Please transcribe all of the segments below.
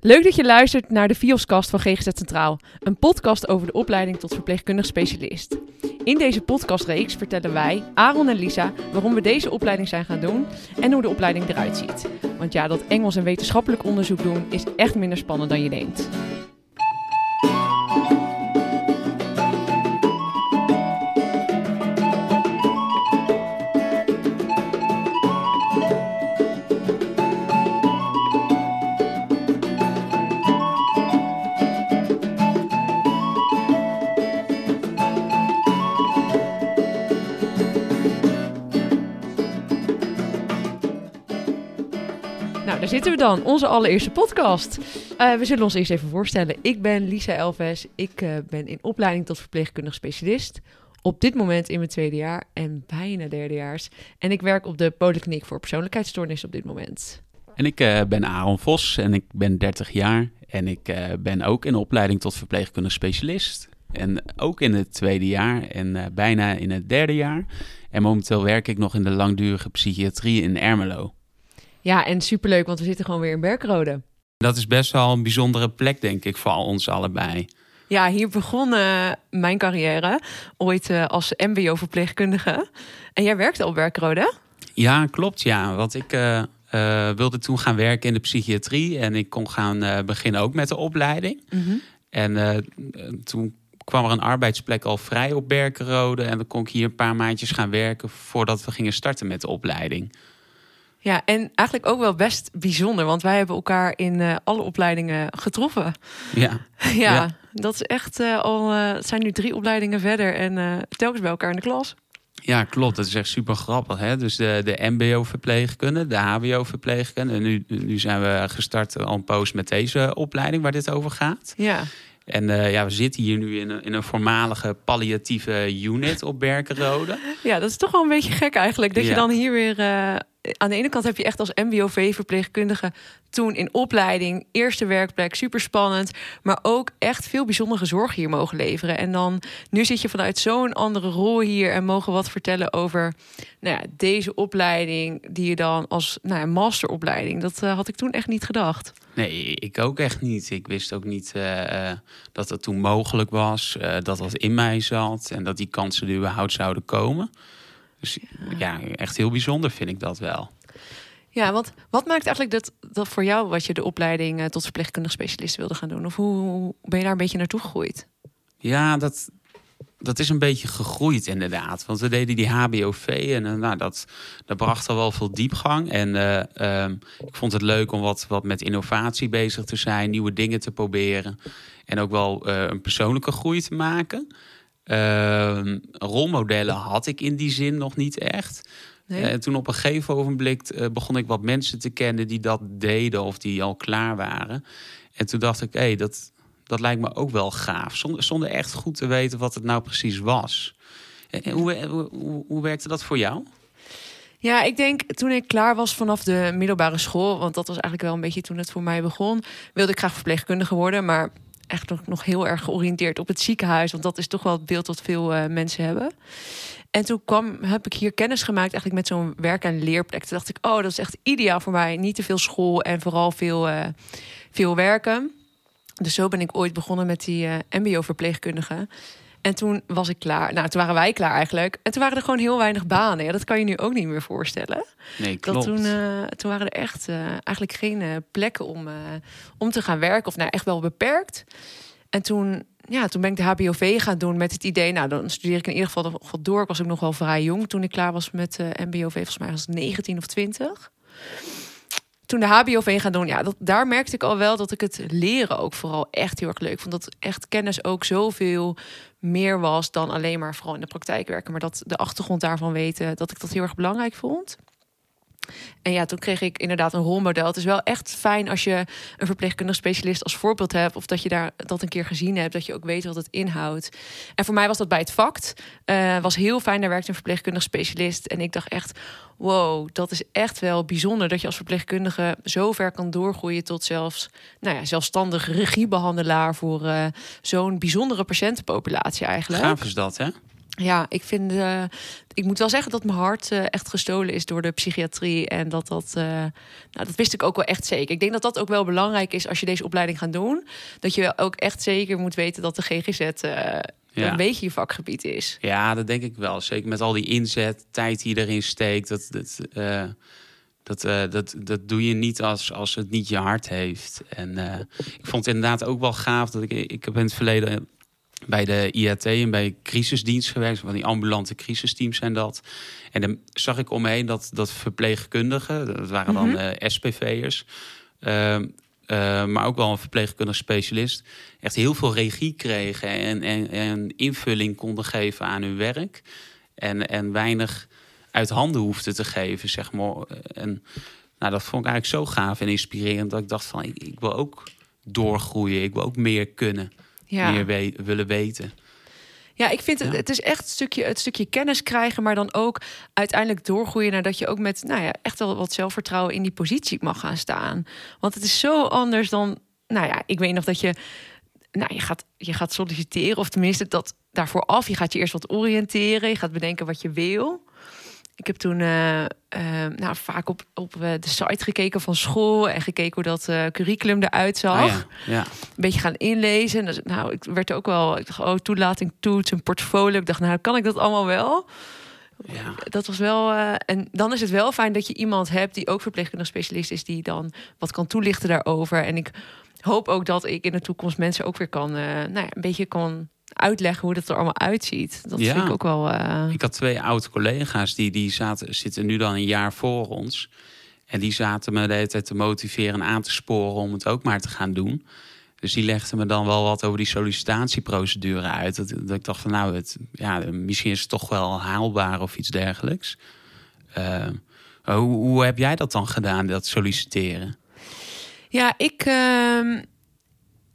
Leuk dat je luistert naar de Vioskast van GGZ Centraal, een podcast over de opleiding tot verpleegkundig specialist. In deze podcastreeks vertellen wij, Aaron en Lisa, waarom we deze opleiding zijn gaan doen en hoe de opleiding eruit ziet. Want ja, dat Engels en wetenschappelijk onderzoek doen is echt minder spannend dan je denkt. Zitten we dan, onze allereerste podcast. Eh, we zullen ons eerst even voorstellen. Ik ben Lisa Elves. Ik eh, ben in opleiding tot verpleegkundig specialist. Op dit moment in mijn tweede jaar en bijna derdejaars. En ik werk op de Polykliniek voor persoonlijkheidsstoornis op dit moment. En ik eh, ben Aaron Vos en ik ben 30 jaar. En ik ben ook in opleiding tot verpleegkundig specialist. En ook in het tweede jaar en bijna in het derde jaar. En momenteel werk ik nog in de langdurige psychiatrie in Ermelo. Ja, en superleuk, want we zitten gewoon weer in Berkrode. Dat is best wel een bijzondere plek, denk ik, voor ons allebei. Ja, hier begon eh, mijn carrière ooit eh, als mbo-verpleegkundige. En jij werkte op Berkrode? Ja, klopt, ja. Want ik eh, wilde toen gaan werken in de psychiatrie. En ik kon gaan beginnen ook met de opleiding. En eh, toen kwam er een arbeidsplek al vrij op Berkenrode. En dan kon ik hier een paar maandjes gaan werken voordat we gingen starten met de opleiding. Ja, en eigenlijk ook wel best bijzonder, want wij hebben elkaar in eh, alle opleidingen getroffen. Ja, ja, Ja. dat is echt eh, al, eh, het zijn nu drie opleidingen verder en telkens bij elkaar in de klas. ja klopt. Dat is echt super grappig. Hè? Dus de, de MBO-verpleegkunde, de HBO-verpleegkunde. En nu, nu zijn we gestart al een poos met deze opleiding waar dit over gaat. Ja, En ja, we zitten hier nu in een, in een voormalige palliatieve unit op Berkenrode. ja dat is toch wel een beetje gek eigenlijk. Dat je dan hier weer... aan de ene kant heb je echt als MBOV-verpleegkundige toen in opleiding, eerste werkplek, super spannend, maar ook echt veel bijzondere zorg hier mogen leveren. En dan nu zit je vanuit zo'n andere rol hier en mogen wat vertellen over nou ja, deze opleiding die je dan als nou ja, masteropleiding. Dat eh, had ik toen echt niet gedacht. Nee, ik ook echt niet. Ik wist ook niet eh, eh, dat het toen mogelijk was, dat dat in mij zat en dat die kansen er überhaupt zouden komen. Dus ja, echt heel bijzonder vind ik dat wel. Ja, want wat maakt eigenlijk dat, dat voor jou wat je de opleiding eh, tot verpleegkundig specialist wilde gaan doen? Of hoe, ben je daar een beetje naartoe gegroeid? Ja, dat, dat is een beetje gegroeid inderdaad. Want we deden die HBOV en eh, nou, dat, dat bracht al wel veel diepgang. En eh, ehm, ik vond het leuk om wat, wat met innovatie bezig te zijn, nieuwe dingen te proberen. En ook wel een persoonlijke groei te maken. Ehm, rolmodellen had ik in die zin nog niet echt. Nee? En toen op een gegeven ogenblik eh, begon ik wat mensen te kennen die dat deden of die al klaar waren. En toen dacht ik, hé, dat, dat lijkt me ook wel gaaf. Zonder, zonder echt goed te weten wat het nou precies was. En, en hoe, hoe, hoe, hoe werkte dat voor jou? Ja, ik denk toen ik klaar was vanaf de middelbare school, want dat was eigenlijk wel een beetje toen het voor mij begon, wilde ik graag verpleegkundige worden, maar echt nog, heel erg georiënteerd op het ziekenhuis, want dat is toch wel het beeld dat veel eh, mensen hebben. En toen kwam, heb ik hier kennis gemaakt eigenlijk met zo'n werk- en leerplek. Toen dacht ik, oh, dat is echt ideaal voor mij. Niet te veel school en vooral veel, eh, veel werken. Dus zo ben ik ooit begonnen met die eh, mbo-verpleegkundige. En toen was ik klaar. Nou, toen waren wij klaar eigenlijk. En toen waren er gewoon heel weinig banen. Ja, dat kan je nu ook niet meer voorstellen. Nee, Dat klopt. toen, eh, toen waren er echt eh, eigenlijk geen eh, plekken om, om te gaan werken. Of nou, echt wel beperkt. En toen, ja, toen ben ik de HBOV gaan doen met het idee... nou, dan studeer ik in ieder geval door. Ik was ook nog wel vrij jong toen ik klaar was met MBOV. Volgens mij was het 19 of 20. Toen de HBOV gaan doen, ja, dat, daar merkte ik al wel dat ik het leren ook vooral echt heel erg leuk vond. Dat echt kennis ook zoveel meer was dan alleen maar vooral in de praktijk werken. Maar dat de achtergrond daarvan weten, dat ik dat heel erg belangrijk vond. En ja, toen kreeg ik inderdaad een rolmodel. Het is wel echt fijn als je een verpleegkundig specialist als voorbeeld hebt. Of dat je daar dat een keer gezien hebt. Dat je ook weet wat het inhoudt. En voor mij was dat bij het VACT. Eh, was heel fijn. Daar werkte een verpleegkundig specialist. En ik dacht echt, wow, dat is echt wel bijzonder. Dat je als verpleegkundige zo ver kan doorgroeien tot zelfs nou ja, zelfstandig regiebehandelaar voor eh, zo'n bijzondere patiëntenpopulatie eigenlijk. Gaaf is dat, hè? Ja, ik vind. Uh, ik moet wel zeggen dat mijn hart uh, echt gestolen is door de psychiatrie. En dat dat. Uh, nou, dat wist ik ook wel echt zeker. Ik denk dat dat ook wel belangrijk is als je deze opleiding gaat doen. Dat je ook echt zeker moet weten dat de GGZ. Ja. een beetje je vakgebied is. Ja, dat denk ik wel. Zeker met al die inzet, tijd die erin steekt. Dat, dat, dat, dat, dat doe je niet als, als het niet je hart heeft. En ik vond het inderdaad ook wel gaaf dat ik, ik heb in het verleden bij de IAT en bij crisisdienst geweest. Van die ambulante crisisteams zijn dat. En dan zag ik om me heen dat, dat verpleegkundigen, dat waren dan mm SPV'ers... Ehm, uh, maar ook wel een verpleegkundig specialist, echt heel veel regie kregen en, en, en, invulling konden geven aan hun werk. En, en weinig uit handen hoefden te geven, zeg maar. En nou, dat vond ik eigenlijk zo gaaf en inspirerend dat ik dacht van ik, ik wil ook doorgroeien, ik wil ook meer kunnen ja. meer we willen weten. Ja, ik vind het, het is echt een stukje, het stukje kennis krijgen, maar dan ook uiteindelijk doorgroeien naar dat je ook met, nou ja, echt wel wat zelfvertrouwen in die positie mag gaan staan. Want het is zo anders dan, nou ja, ik weet nog dat je, nou, je gaat, je gaat solliciteren, of tenminste dat daarvoor af. Je gaat je eerst wat oriënteren, je gaat bedenken wat je wil. Ik heb toen uh, nou, vaak op, op uh, de site gekeken van school en gekeken hoe dat curriculum eruit zag. Ah, ja. Ja. Een beetje gaan inlezen. Dus, nou, ik werd ook wel, ik dacht, oh, toelating, toets, een portfolio. Ik dacht, nou, kan ik dat allemaal wel? Ja. Dat was wel. en dan is het wel fijn dat je iemand hebt die ook verpleegkundig specialist is, die dan wat kan toelichten daarover. En ik hoop ook dat ik in de toekomst mensen ook weer kan, nou ja, een beetje kan uitleggen hoe dat er allemaal uitziet. Dat ja. vind ik ook wel. Uh... Ik had twee oude collega's die, die zaten, zitten nu dan een jaar voor ons. En die zaten me de hele tijd te motiveren en aan te sporen om het ook maar te gaan doen. Dus die legden me dan wel wat over die sollicitatieprocedure uit. Dat, dat ik dacht van nou, het, ja, misschien is het toch wel haalbaar of iets dergelijks. Uh, hoe, hoe heb jij dat dan gedaan, dat solliciteren? Ja, ik, uh,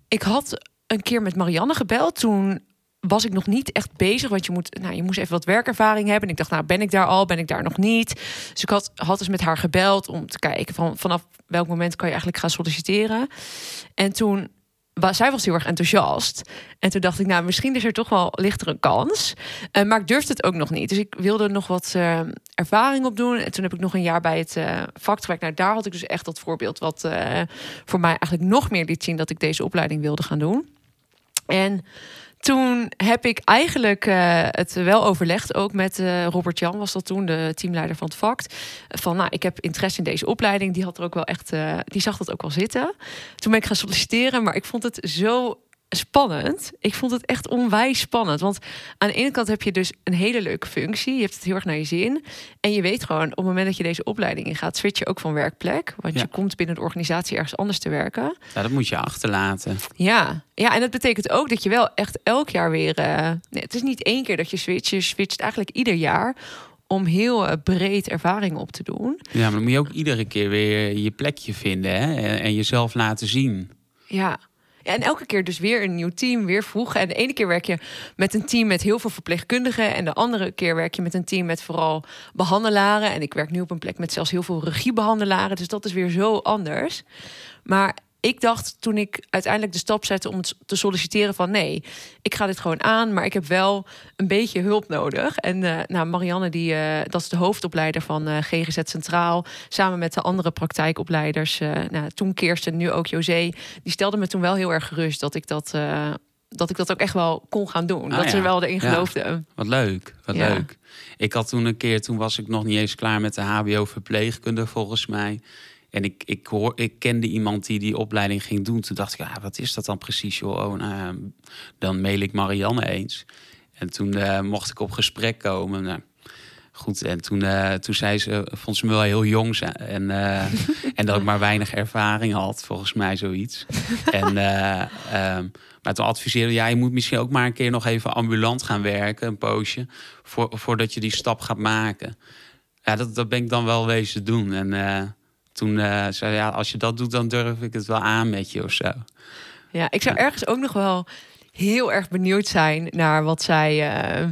ik had een keer met Marianne gebeld. Toen was ik nog niet echt bezig. Want je, moet, nou, je moest even wat werkervaring hebben. En ik dacht, nou, ben ik daar al? Ben ik daar nog niet? Dus ik had, had dus met haar gebeld om te kijken van vanaf welk moment kan je eigenlijk gaan solliciteren. En toen zij was heel erg enthousiast. En toen dacht ik, nou, misschien is er toch wel lichter een kans. Uh, maar ik durfde het ook nog niet. Dus ik wilde nog wat uh, ervaring opdoen. En toen heb ik nog een jaar bij het uh, vak gewerkt. Nou, daar had ik dus echt dat voorbeeld wat voor mij eigenlijk nog meer liet zien dat ik deze opleiding wilde gaan doen. En toen heb ik eigenlijk uh, het wel overlegd, ook met uh, Robert Jan, was dat toen, de teamleider van het vak. Van nou, ik heb interesse in deze opleiding. Die had er ook wel echt, uh, die zag dat ook wel zitten. Toen ben ik gaan solliciteren, maar ik vond het zo spannend. Ik vond het echt onwijs spannend. Want aan de ene kant heb je dus een hele leuke functie. Je hebt het heel erg naar je zin. En je weet gewoon, op het moment dat je deze opleiding ingaat, switch je ook van werkplek. Want je komt binnen de organisatie ergens anders te werken. Ja, dat moet je achterlaten. Ja, ja en dat betekent ook dat je wel echt elk jaar weer. Uh, nee, het is niet één keer dat je switcht. Je switcht eigenlijk ieder jaar om heel uh, breed ervaring op te doen. Ja, maar dan moet je ook iedere keer weer je plekje vinden hè? En, en jezelf laten zien. Ja, en elke keer dus weer een nieuw team, weer vroeg. En de ene keer werk je met een team met heel veel verpleegkundigen. En de andere keer werk je met een team met vooral behandelaren. En ik werk nu op een plek met zelfs heel veel regiebehandelaren. Dus dat is weer zo anders. Maar ik dacht toen ik uiteindelijk de stap zette om te solliciteren van nee, ik ga dit gewoon aan, maar ik heb wel een beetje hulp nodig. En uh, nou, Marianne, die, uh, dat is de hoofdopleider van uh, eh, GGZ Centraal, samen met de andere praktijkopleiders, nou, toen Kirsten, nu ook José, die stelde me toen wel heel erg gerust dat ik dat, dat, ik dat ook echt wel kon gaan doen. Ah, dat ze wel erin geloofden. Wat leuk, wat leuk. Ik had toen een keer, toen was ik nog niet eens klaar met de HBO verpleegkunde volgens mij. En ik, ik, hoor, ik kende iemand die die opleiding ging doen. Toen dacht ik, ja, wat is dat dan precies, joh? Oh, nou, dan mail ik Marianne eens. En toen uh, mocht ik op gesprek komen. Nou, goed, en toen, uh, toen zei ze, vond ze me wel heel jong. En, uh, en dat ik maar weinig ervaring had, volgens mij zoiets. en, um, maar toen adviseerde ja, je moet misschien ook maar een keer nog even ambulant gaan werken, een poosje, voor, voordat je die stap gaat maken. Ja, dat, dat ben ik dan wel wezen doen. En toen uh, zei ja, als je dat doet, dan durf ik het wel aan met je of zo. Ja, ik zou ergens ook nog wel heel erg benieuwd zijn naar wat zij, uh,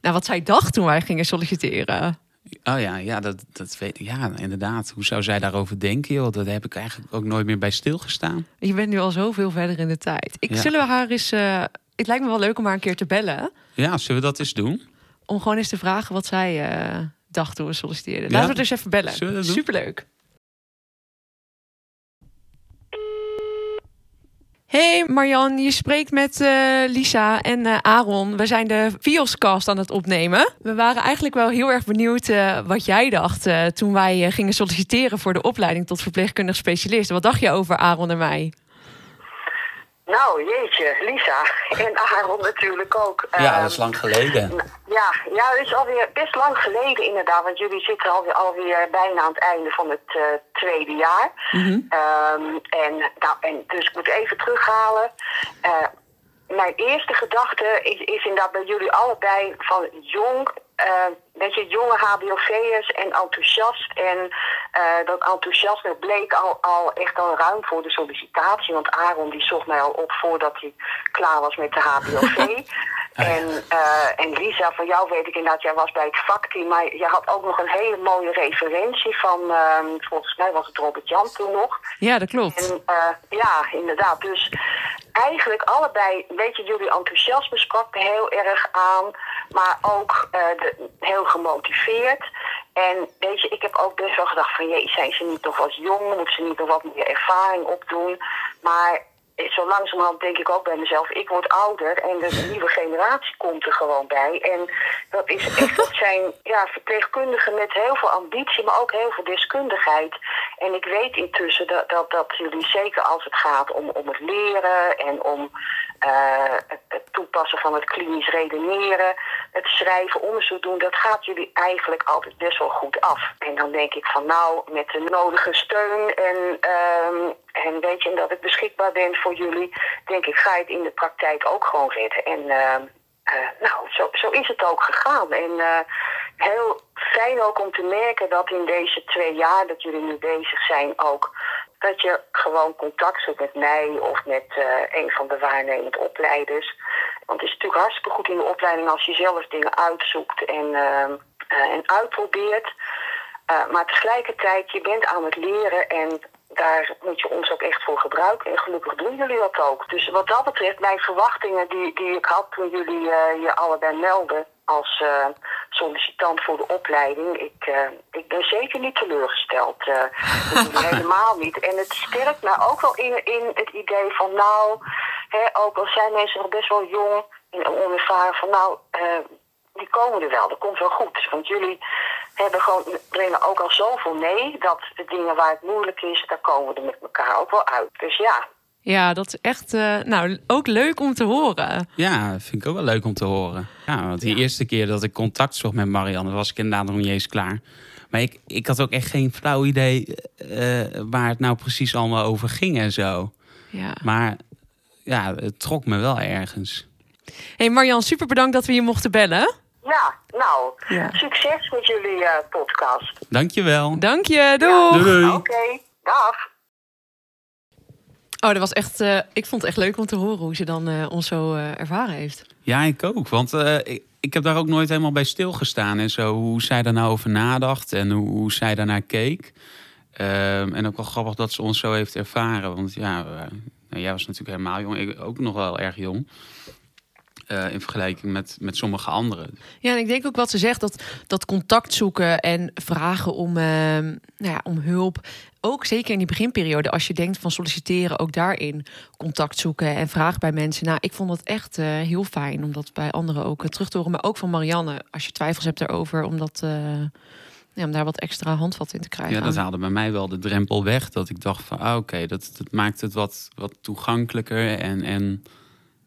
naar wat zij dacht toen wij gingen solliciteren. Oh ja, ja, dat, dat weet ik. Ja, inderdaad. Hoe zou zij daarover denken? Joh? Dat heb ik eigenlijk ook nooit meer bij stilgestaan. Je bent nu al zoveel verder in de tijd. Ik zullen we haar eens. Uh, het lijkt me wel leuk om haar een keer te bellen. Ja, zullen we dat eens doen? om gewoon eens te vragen wat zij uh, dacht toen we solliciteerden. Laten we eens even bellen. Superleuk. Hey Marjan, je spreekt met uh, Lisa en uh, Aaron. We zijn de Vioscast aan het opnemen. We waren eigenlijk wel heel erg benieuwd uh, wat jij dacht toen wij gingen solliciteren voor de opleiding tot verpleegkundig specialist. Wat dacht je over Aaron en mij? Nou, jeetje, Lisa. En Aaron natuurlijk ook. Ja, dat is lang geleden. Ja, ja, dat is alweer best lang geleden inderdaad. Want jullie zitten alweer, alweer bijna aan het einde van het uh, tweede jaar. Mm -hmm. um, en, nou, en dus ik moet even terughalen. Uh, mijn eerste gedachte is, is inderdaad bij jullie allebei van jong uh, weet je, jonge HBOV'ers en enthousiast. En uh, dat enthousiasme bleek al, al echt al ruim voor de sollicitatie. Want Aaron die zocht mij al op voordat hij klaar was met de HBOV. en, uh, en Lisa, van jou weet ik inderdaad, jij was bij het vakteam. Maar je had ook nog een hele mooie referentie van, ehm, volgens mij was het Robert Jan toen nog. Ja, dat klopt. En, ja, inderdaad. Dus eigenlijk allebei, weet je, jullie enthousiasme sprak heel erg aan. Maar ook de, heel gemotiveerd. En weet je, ik heb ook best wel gedacht van... jee, zijn ze niet nog wat jong? Moeten ze niet nog wat meer ervaring opdoen? Maar zo langzamerhand denk ik ook bij mezelf, ik word ouder en de nieuwe generatie komt er gewoon bij. En dat is echt, dat zijn ja, verpleegkundigen met heel veel ambitie, maar ook heel veel deskundigheid. En ik weet intussen dat, dat, dat jullie zeker als het gaat om, om het leren en om uh, het, toepassen van het klinisch redeneren, het schrijven, onderzoek doen, dat gaat jullie eigenlijk altijd best wel goed af. En dan denk ik van nou, met de nodige steun en, um, en weet je, dat ik beschikbaar ben voor jullie, denk ik, ga je het in de praktijk ook gewoon redden. En uh, uh, nou, zo, zo is het ook gegaan. En uh, heel fijn ook om te merken dat in deze twee jaar dat jullie nu bezig zijn ook dat je gewoon contact zoekt met mij of met uh, een van de waarnemend opleiders. Want het is natuurlijk hartstikke goed in de opleiding als je zelf dingen uitzoekt en, uh, uh, en uitprobeert. maar tegelijkertijd, je bent aan het leren en daar moet je ons ook echt voor gebruiken. En gelukkig doen jullie dat ook. Dus wat dat betreft, mijn verwachtingen die, die ik had toen jullie je allebei melden als uh, sollicitant voor de opleiding. Ik, uh, ik ben zeker niet teleurgesteld. Uh, helemaal niet. En het sterkt me ook wel in, in het idee van nou, hè, ook al zijn mensen nog best wel jong en onervaren, van nou, die komen er wel, dat komt wel goed. Want jullie hebben gewoon, brengen ook al zoveel mee dat de dingen waar het moeilijk is, daar komen we er met elkaar ook wel uit. Dus ja, ja, dat is echt uh, nou, ook leuk om te horen. Ja, vind ik ook wel leuk om te horen. Ja, want die eerste keer dat ik contact zocht met Marianne, was ik inderdaad nog niet eens klaar. Maar ik, ik had ook echt geen flauw idee uh, waar het nou precies allemaal over ging en zo. Ja. Maar ja, het trok me wel ergens. hey Marian, super bedankt dat we je mochten bellen. Ja, nou, ja. succes met jullie uh, podcast. Dankjewel. Dank je, doei. Oké, okay, dag. Oh, dat was echt. Uh, ik vond het echt leuk om te horen hoe ze dan uh, ons zo uh, ervaren heeft. Ja, ik ook. Want ik, ik, heb daar ook nooit helemaal bij stilgestaan en zo. Hoe zij daar nou over nadacht en hoe, hoe zij daarnaar keek. Ehm, en ook wel grappig dat ze ons zo heeft ervaren. Want ja, nou, jij was natuurlijk helemaal jong. Ik ook nog wel erg jong. Uh, in vergelijking met, met sommige anderen. Ja, en ik denk ook wat ze zegt, dat, dat contact zoeken en vragen om, uh, nou ja, om hulp. Ook zeker in die beginperiode, als je denkt van solliciteren, ook daarin contact zoeken en vragen bij mensen. Nou, ik vond dat echt uh, heel fijn om dat bij anderen ook terug te horen. Maar ook van Marianne, als je twijfels hebt erover, om, dat, ja, om daar wat extra handvat in te krijgen. Ja, dat haalde bij mij wel de drempel weg. Dat ik dacht van, ah, oké, dat, dat maakt het wat, wat toegankelijker en... en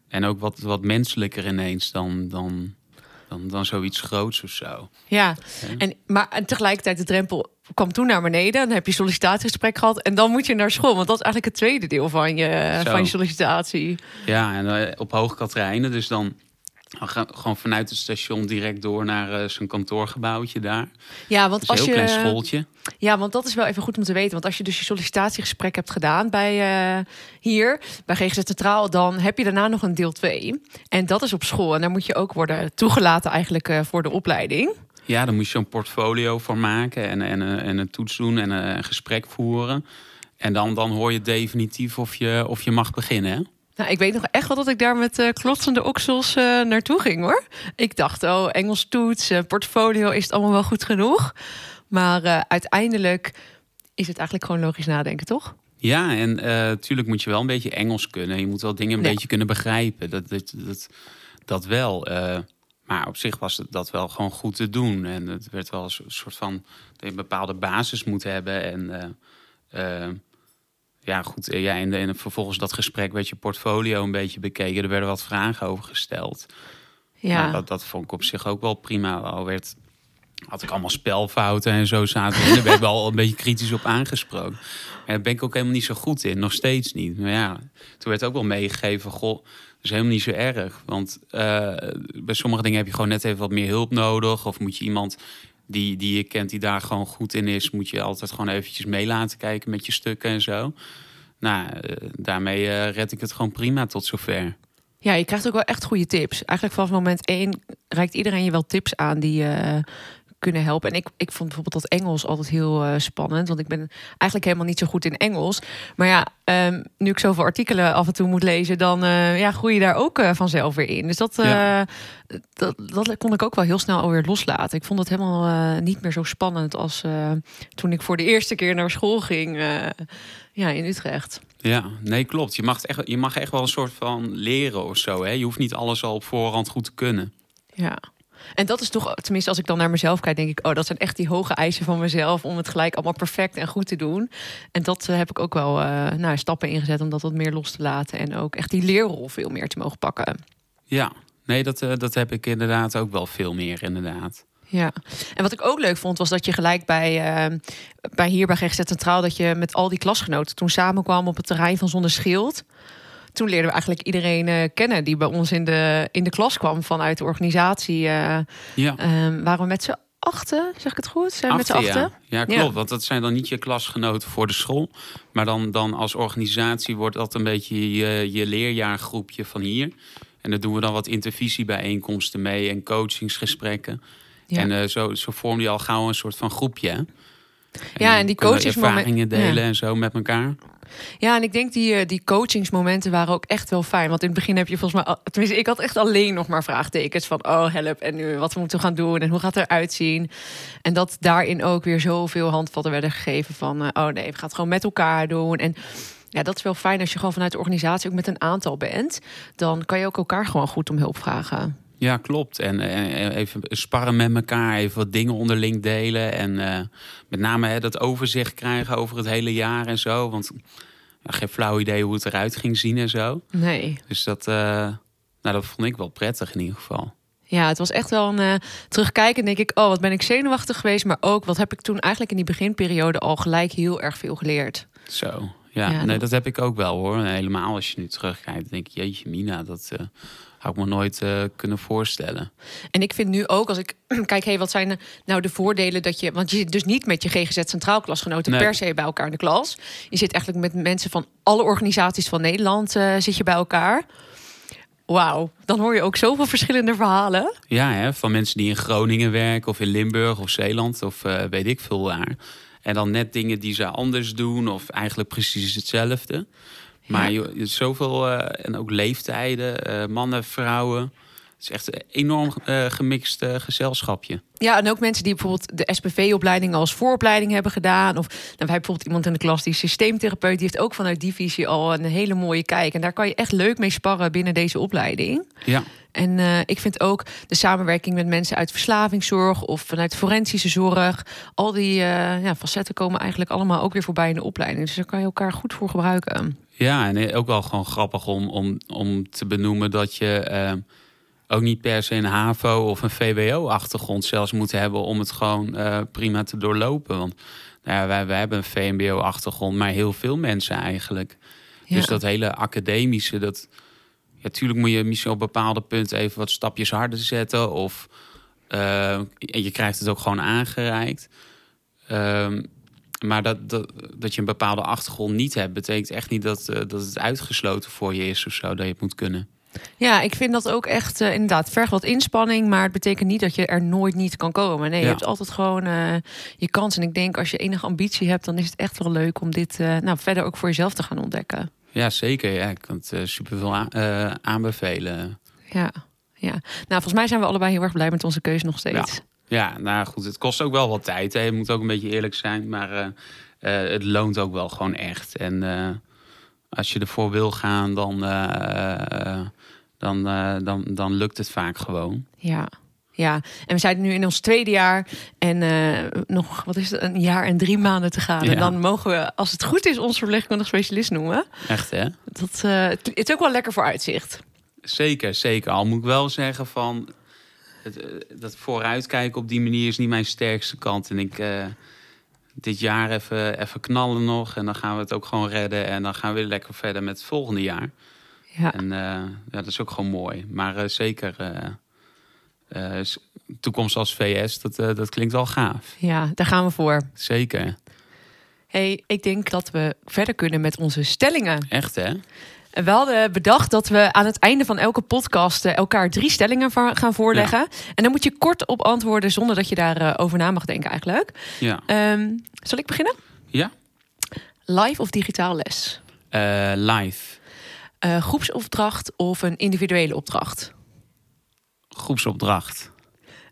en ook wat, wat menselijker ineens dan, dan, dan, dan zoiets groots of zo. Ja, en, maar en tegelijkertijd de drempel kwam toen naar beneden. Dan heb je sollicitatiegesprek gehad en dan moet je naar school. Want dat is eigenlijk het tweede deel van je, van je sollicitatie. Ja, en uh, op Hoogkaterijnen. Dus dan gewoon vanuit het station direct door naar uh, zijn kantoorgebouwtje daar. Ja, want dus als een heel je klein schooltje. Ja, want dat is wel even goed om te weten. Want als je dus je sollicitatiegesprek hebt gedaan bij uh, hier, bij GGZ Centraal, dan heb je daarna nog een deel 2. En dat is op school. En daar moet je ook worden toegelaten eigenlijk uh, voor de opleiding. Ja, dan moet je zo'n portfolio voor maken en, en, en een toets doen en een gesprek voeren. En dan, dan hoor je definitief of je, of je mag beginnen. Hè? Nou, ik weet nog echt wel dat ik daar met uh, klotsende oksels uh, naartoe ging hoor. Ik dacht, oh, Engels toets, uh, portfolio, is het allemaal wel goed genoeg? Maar uiteindelijk is het eigenlijk gewoon logisch nadenken, toch? Ja, en natuurlijk moet je wel een beetje Engels kunnen. Je moet wel dingen een beetje kunnen begrijpen. Dat, dat, dat, dat wel. maar op zich was het dat wel gewoon goed te doen. En het werd wel een soort van dat je een bepaalde basis moet hebben. En ja, goed. Eh, ja, en, en vervolgens dat gesprek werd je portfolio een beetje bekeken. Er werden wat vragen over gesteld. Ja. Nou, dat, dat vond ik op zich ook wel prima. Al werd, had ik allemaal spelfouten en zo zaten. En daar ben ik wel een beetje kritisch op aangesproken. Maar daar ben ik ook helemaal niet zo goed in. Nog steeds niet. Maar ja, toen werd ook wel meegegeven. Goh, dat is helemaal niet zo erg. Want uh, bij sommige dingen heb je gewoon net even wat meer hulp nodig. Of moet je iemand die, die je kent die daar gewoon goed in is, moet je altijd gewoon eventjes mee laten kijken met je stukken en zo. Nou, eh, daarmee uh, red ik het gewoon prima tot zover. Ja, je krijgt ook wel echt goede tips. Eigenlijk vanaf moment één reikt iedereen je wel tips aan die, uh, kunnen helpen. En ik, ik vond bijvoorbeeld dat Engels altijd heel uh, spannend. Want ik ben eigenlijk helemaal niet zo goed in Engels. Maar ja, um, nu ik zoveel artikelen af en toe moet lezen, dan uh, ja, groei je daar ook uh, vanzelf weer in. Dus dat, ja. dat, dat kon ik ook wel heel snel alweer loslaten. Ik vond het helemaal niet meer zo spannend als toen ik voor de eerste keer naar school ging ja, in Utrecht. Ja, nee, klopt. Je mag, echt, je mag echt wel een soort van leren of zo. Hè? Je hoeft niet alles al op voorhand goed te kunnen. Ja. En dat is toch, tenminste als ik dan naar mezelf kijk, denk ik, oh, dat zijn echt die hoge eisen van mezelf om het gelijk allemaal perfect en goed te doen. En dat uh, heb ik ook wel uh, nou, stappen ingezet om dat wat meer los te laten en ook echt die leerrol veel meer te mogen pakken. Ja, nee, dat, uh, dat heb ik inderdaad ook wel veel meer, inderdaad. Ja, en wat ik ook leuk vond, was dat je gelijk bij, uh, bij hier bij GGZ Centraal, dat je met al die klasgenoten toen samenkwam op het terrein van Zonder Schild toen leerden we eigenlijk iedereen uh, kennen die bij ons in de, in de klas kwam vanuit de organisatie. Uh, ja. Um, waren we met z'n achten, zeg ik het goed? Zijn met z'n achten? Ja. ja, klopt. Want dat zijn dan niet je klasgenoten voor de school. Maar dan, dan als organisatie wordt dat een beetje je, je leerjaargroepje van hier. En dan doen we dan wat intervisiebijeenkomsten mee en coachingsgesprekken. Ja. En uh, zo, zo vorm je al gauw een soort van groepje. Ja, en die coachingsmomenten delen en zo met elkaar. Ja, en ik denk die, eh, die coachingsmomenten waren ook echt wel fijn. Want in het begin heb je volgens mij... Tenminste, ik had echt alleen nog maar vraagtekens van... oh, help, en nu wat we moeten gaan doen en hoe gaat het eruit zien. En dat daarin ook weer zoveel handvatten werden gegeven van... Uh, oh nee, we gaan het gewoon met elkaar doen. En ja, dat is wel fijn als je gewoon vanuit de organisatie ook met een aantal bent. Dan kan je ook elkaar gewoon goed om hulp vragen. Ja, klopt. En, en, even sparren met elkaar, even wat dingen onderling delen. En uh, met name hè, dat overzicht krijgen over het hele jaar en zo. Want ja, geen flauw idee hoe het eruit ging zien en zo. Nee. Dus dat, uh, nou, dat vond ik wel prettig in ieder geval. Ja, het was echt wel een uh, terugkijken. Denk ik, oh, wat ben ik zenuwachtig geweest. Maar ook, wat heb ik toen eigenlijk in die beginperiode al gelijk heel erg veel geleerd. Zo, ja. nee, dat heb ik ook wel hoor. helemaal als je nu terugkijkt, denk ik, jeetje, Mina, dat had ik me nooit uh, kunnen voorstellen. En ik vind nu ook, als ik kijk, hey, wat zijn nou de voordelen dat je. Want je zit dus niet met je GGZ Centraal klasgenoten per se bij elkaar in de klas. Je zit eigenlijk met mensen van alle organisaties van Nederland uh, zit je bij elkaar. Wauw, dan hoor je ook zoveel verschillende verhalen. Ja, hè, van mensen die in Groningen werken of in Limburg of Zeeland of uh, weet ik veel waar. En dan net dingen die ze anders doen of eigenlijk precies hetzelfde. Maar je, zoveel, uh, en ook leeftijden, uh, mannen, vrouwen. Het is echt een enorm uh, gemixt gezelschapje. Ja, en ook mensen die bijvoorbeeld de SPV-opleiding als vooropleiding hebben gedaan. Of nou, wij bijvoorbeeld iemand in de klas die systeemtherapeut. Die heeft ook vanuit die visie al een hele mooie kijk. En daar kan je echt leuk mee sparren binnen deze opleiding. Ja. En uh, ik vind ook de samenwerking met mensen uit verslavingszorg of vanuit forensische zorg. Al die ja, facetten komen eigenlijk allemaal ook weer voorbij in de opleiding. Dus daar kan je elkaar goed voor gebruiken. Ja, en ook wel gewoon grappig om, om, om te benoemen dat je uh, ook niet per se een HAVO of een VWO-achtergrond zelfs moet hebben om het gewoon uh, prima te doorlopen. Want nou ja, wij, wij hebben een VMBO-achtergrond, maar heel veel mensen eigenlijk. Ja. Dus dat hele academische, dat. Ja, tuurlijk moet je misschien op bepaalde punten even wat stapjes harder zetten. Of uh, je krijgt het ook gewoon aangereikt. Um, maar dat, dat, dat je een bepaalde achtergrond niet hebt, betekent echt niet dat, uh, dat het uitgesloten voor je is of zo, dat je het moet kunnen. Ja, ik vind dat ook echt uh, inderdaad vergt wat inspanning, maar het betekent niet dat je er nooit niet kan komen. Nee, je hebt altijd gewoon uh, je kans. En ik denk als je enige ambitie hebt, dan is het echt wel leuk om dit nou, verder ook voor jezelf te gaan ontdekken. Ja, zeker. Ja, ik kan het super veel aan, aanbevelen. Ja, ja. Nou, volgens mij zijn we allebei heel erg blij met onze keuze nog steeds. Ja. Ja, nou goed, het kost ook wel wat tijd. Hè. Je moet ook een beetje eerlijk zijn, maar uh, uh, het loont ook wel gewoon echt. En uh, als je ervoor wil gaan, dan, dan, dan, dan lukt het vaak gewoon. Ja. Ja, en we zijn nu in ons tweede jaar en nog, wat is het, een jaar en drie maanden te gaan. Ja. En dan mogen we, als het goed is, ons verpleegkundig specialist noemen. Echt, hè? Dat, het is ook wel lekker voor uitzicht. Zeker, zeker. Al moet ik wel zeggen van het, dat vooruitkijken op die manier is niet mijn sterkste kant. En ik uh, dit jaar even, even knallen nog. En dan gaan we het ook gewoon redden. En dan gaan we weer lekker verder met het volgende jaar. Ja. En uh, ja, dat is ook gewoon mooi. Maar uh, zeker toekomst als VS, dat, dat klinkt wel gaaf. Ja, daar gaan we voor. Zeker. Hey, ik denk dat we verder kunnen met onze stellingen. Echt hè? We hadden bedacht dat we aan het einde van elke podcast elkaar drie stellingen gaan voorleggen. Ja. En dan moet je kort op antwoorden zonder dat je daarover over na mag denken eigenlijk. Ja. Um, zal ik beginnen? Ja. Live of digitaal les? Uh, live. Uh, groepsopdracht of een individuele opdracht? Groepsopdracht.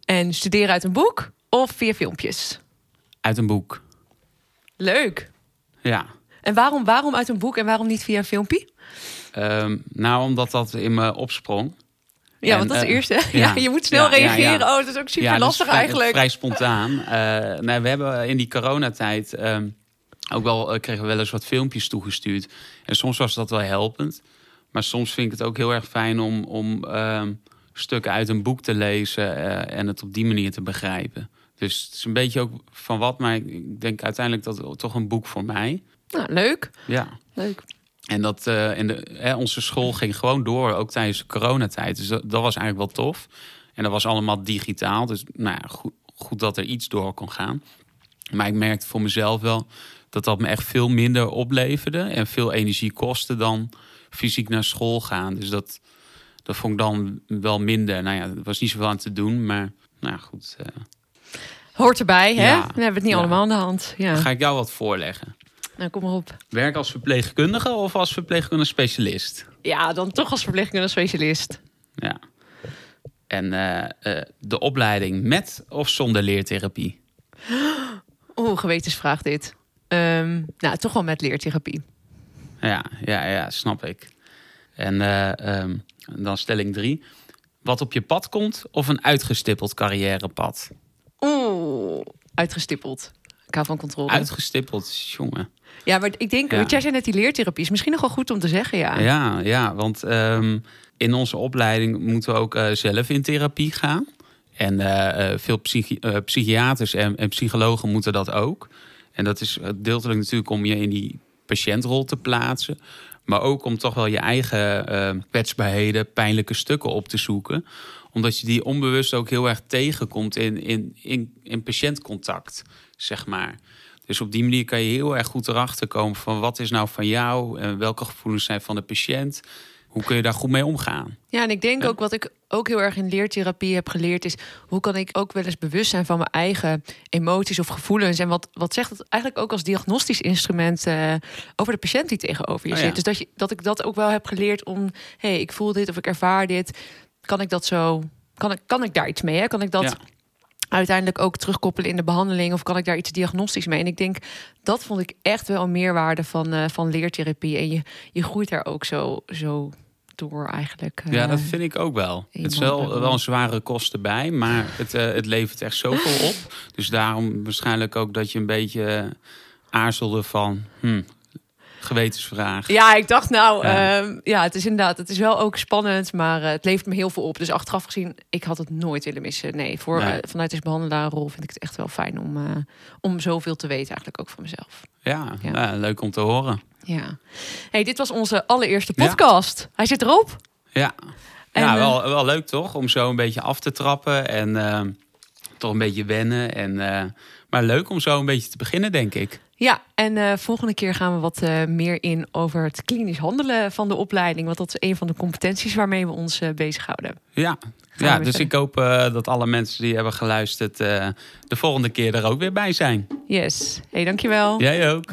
En studeren uit een boek of via filmpjes? Uit een boek. Leuk. Ja. En waarom, waarom uit een boek en waarom niet via een filmpje? Um, nou, omdat dat in me opsprong. Ja, en, want dat is het eerste. Ja, ja, je moet snel ja, reageren. Ja, oh, dat is ook super lastig vrij, eigenlijk. Vrij spontaan. Uh, nou, we hebben in die coronatijd um, ook wel uh, kregen we wel eens wat filmpjes toegestuurd. En soms was dat wel helpend. Maar soms vind ik het ook heel erg fijn om, om um, stukken uit een boek te lezen en het op die manier te begrijpen. Dus het is een beetje ook van wat, maar ik denk uiteindelijk dat toch een boek voor mij. Nou, leuk. Ja. Leuk. En dat uh, in de, hè, onze school ging gewoon door, ook tijdens de coronatijd. Dus dat, dat, was eigenlijk wel tof. En dat was allemaal digitaal. Dus nou ja, goed, goed dat er iets door kon gaan. Maar ik merkte voor mezelf wel dat dat me echt veel minder opleverde en veel energie kostte dan fysiek naar school gaan. Dus dat, dat vond ik dan wel minder. Nou ja, er was niet zoveel aan te doen, maar nou ja, goed. Uh... Hoort erbij, hè? Ja, we hebben het niet ja. allemaal aan de hand. Ja. Dan ga ik jou wat voorleggen. Nou, kom maar op. Werk als verpleegkundige of als verpleegkundige specialist? Ja, dan toch als verpleegkundige specialist. Ja. En uh, uh, de opleiding met of zonder leertherapie? Oeh, gewetensvraag dit. Um, nou, toch wel met leertherapie. Ja, ja, ja snap ik. En uh, um, dan stelling drie. Wat op je pad komt of een uitgestippeld carrièrepad? Oeh, uitgestippeld. Ik hou van controle. Uitgestippeld, jongen. Ja, maar ik denk, ja. wat jij zei net, die leertherapie is misschien nog wel goed om te zeggen, ja. Ja, ja want um, in onze opleiding moeten we ook uh, zelf in therapie gaan. En uh, veel psychi uh, psychiaters en, en, psychologen moeten dat ook. En dat is deeltelijk natuurlijk om je in die patiëntrol te plaatsen. Maar ook om toch wel je eigen kwetsbaarheden, pijnlijke stukken op te zoeken. Omdat je die onbewust ook heel erg tegenkomt in, in, in, in patiëntcontact, zeg maar. Dus op die manier kan je heel erg goed erachter komen van wat is nou van jou en welke gevoelens zijn van de patiënt. Hoe kun je daar goed mee omgaan? Ja, en ik denk ook wat ik ook heel erg in leertherapie heb geleerd is hoe kan ik ook wel eens bewust zijn van mijn eigen emoties of gevoelens en wat, wat zegt het eigenlijk ook als diagnostisch instrument uh, over de patiënt die tegenover je oh, zit. ja. Dus dat, je, dat ik dat ook wel heb geleerd om, hé, hey, ik voel dit of ik ervaar dit, kan ik dat zo, kan ik, kan ik daar iets mee? Hè? Kan ik dat Ja. Uiteindelijk ook terugkoppelen in de behandeling? Of kan ik daar iets diagnostisch mee? En ik denk, dat vond ik echt wel een meerwaarde van, eh, van leertherapie. En je, je groeit daar ook zo, zo door eigenlijk. eh. Ja, dat vind ik ook wel. Het is wel, wel een zware kosten bij, maar het, eh, het levert echt zoveel op. Dus daarom waarschijnlijk ook dat je een beetje aarzelde van... Hm, gewetensvraag. Ja, ik dacht nou, Ja. ja. ja, het is inderdaad, het is wel ook spannend, maar eh, het levert me heel veel op. Dus achteraf gezien, ik had het nooit willen missen. Nee, voor, Nee. eh, vanuit deze behandelaarrol vind ik het echt wel fijn om, eh, om zoveel te weten eigenlijk ook van mezelf. Ja, Ja. nou, leuk om te horen. Ja. Hey, dit was onze allereerste podcast. Hij zit erop. Ja, En, ja wel, wel leuk toch? Om zo een beetje af te trappen en eh, toch een beetje wennen. En, maar leuk om zo een beetje te beginnen, denk ik. Ja, en eh, volgende keer gaan we wat eh, meer in over het klinisch handelen van de opleiding. Want dat is een van de competenties waarmee we ons eh, bezighouden. Ja, ja dus verder. ik hoop dat alle mensen die hebben geluisterd... de volgende keer er ook weer bij zijn. Yes. Hey, dankjewel. Jij ook.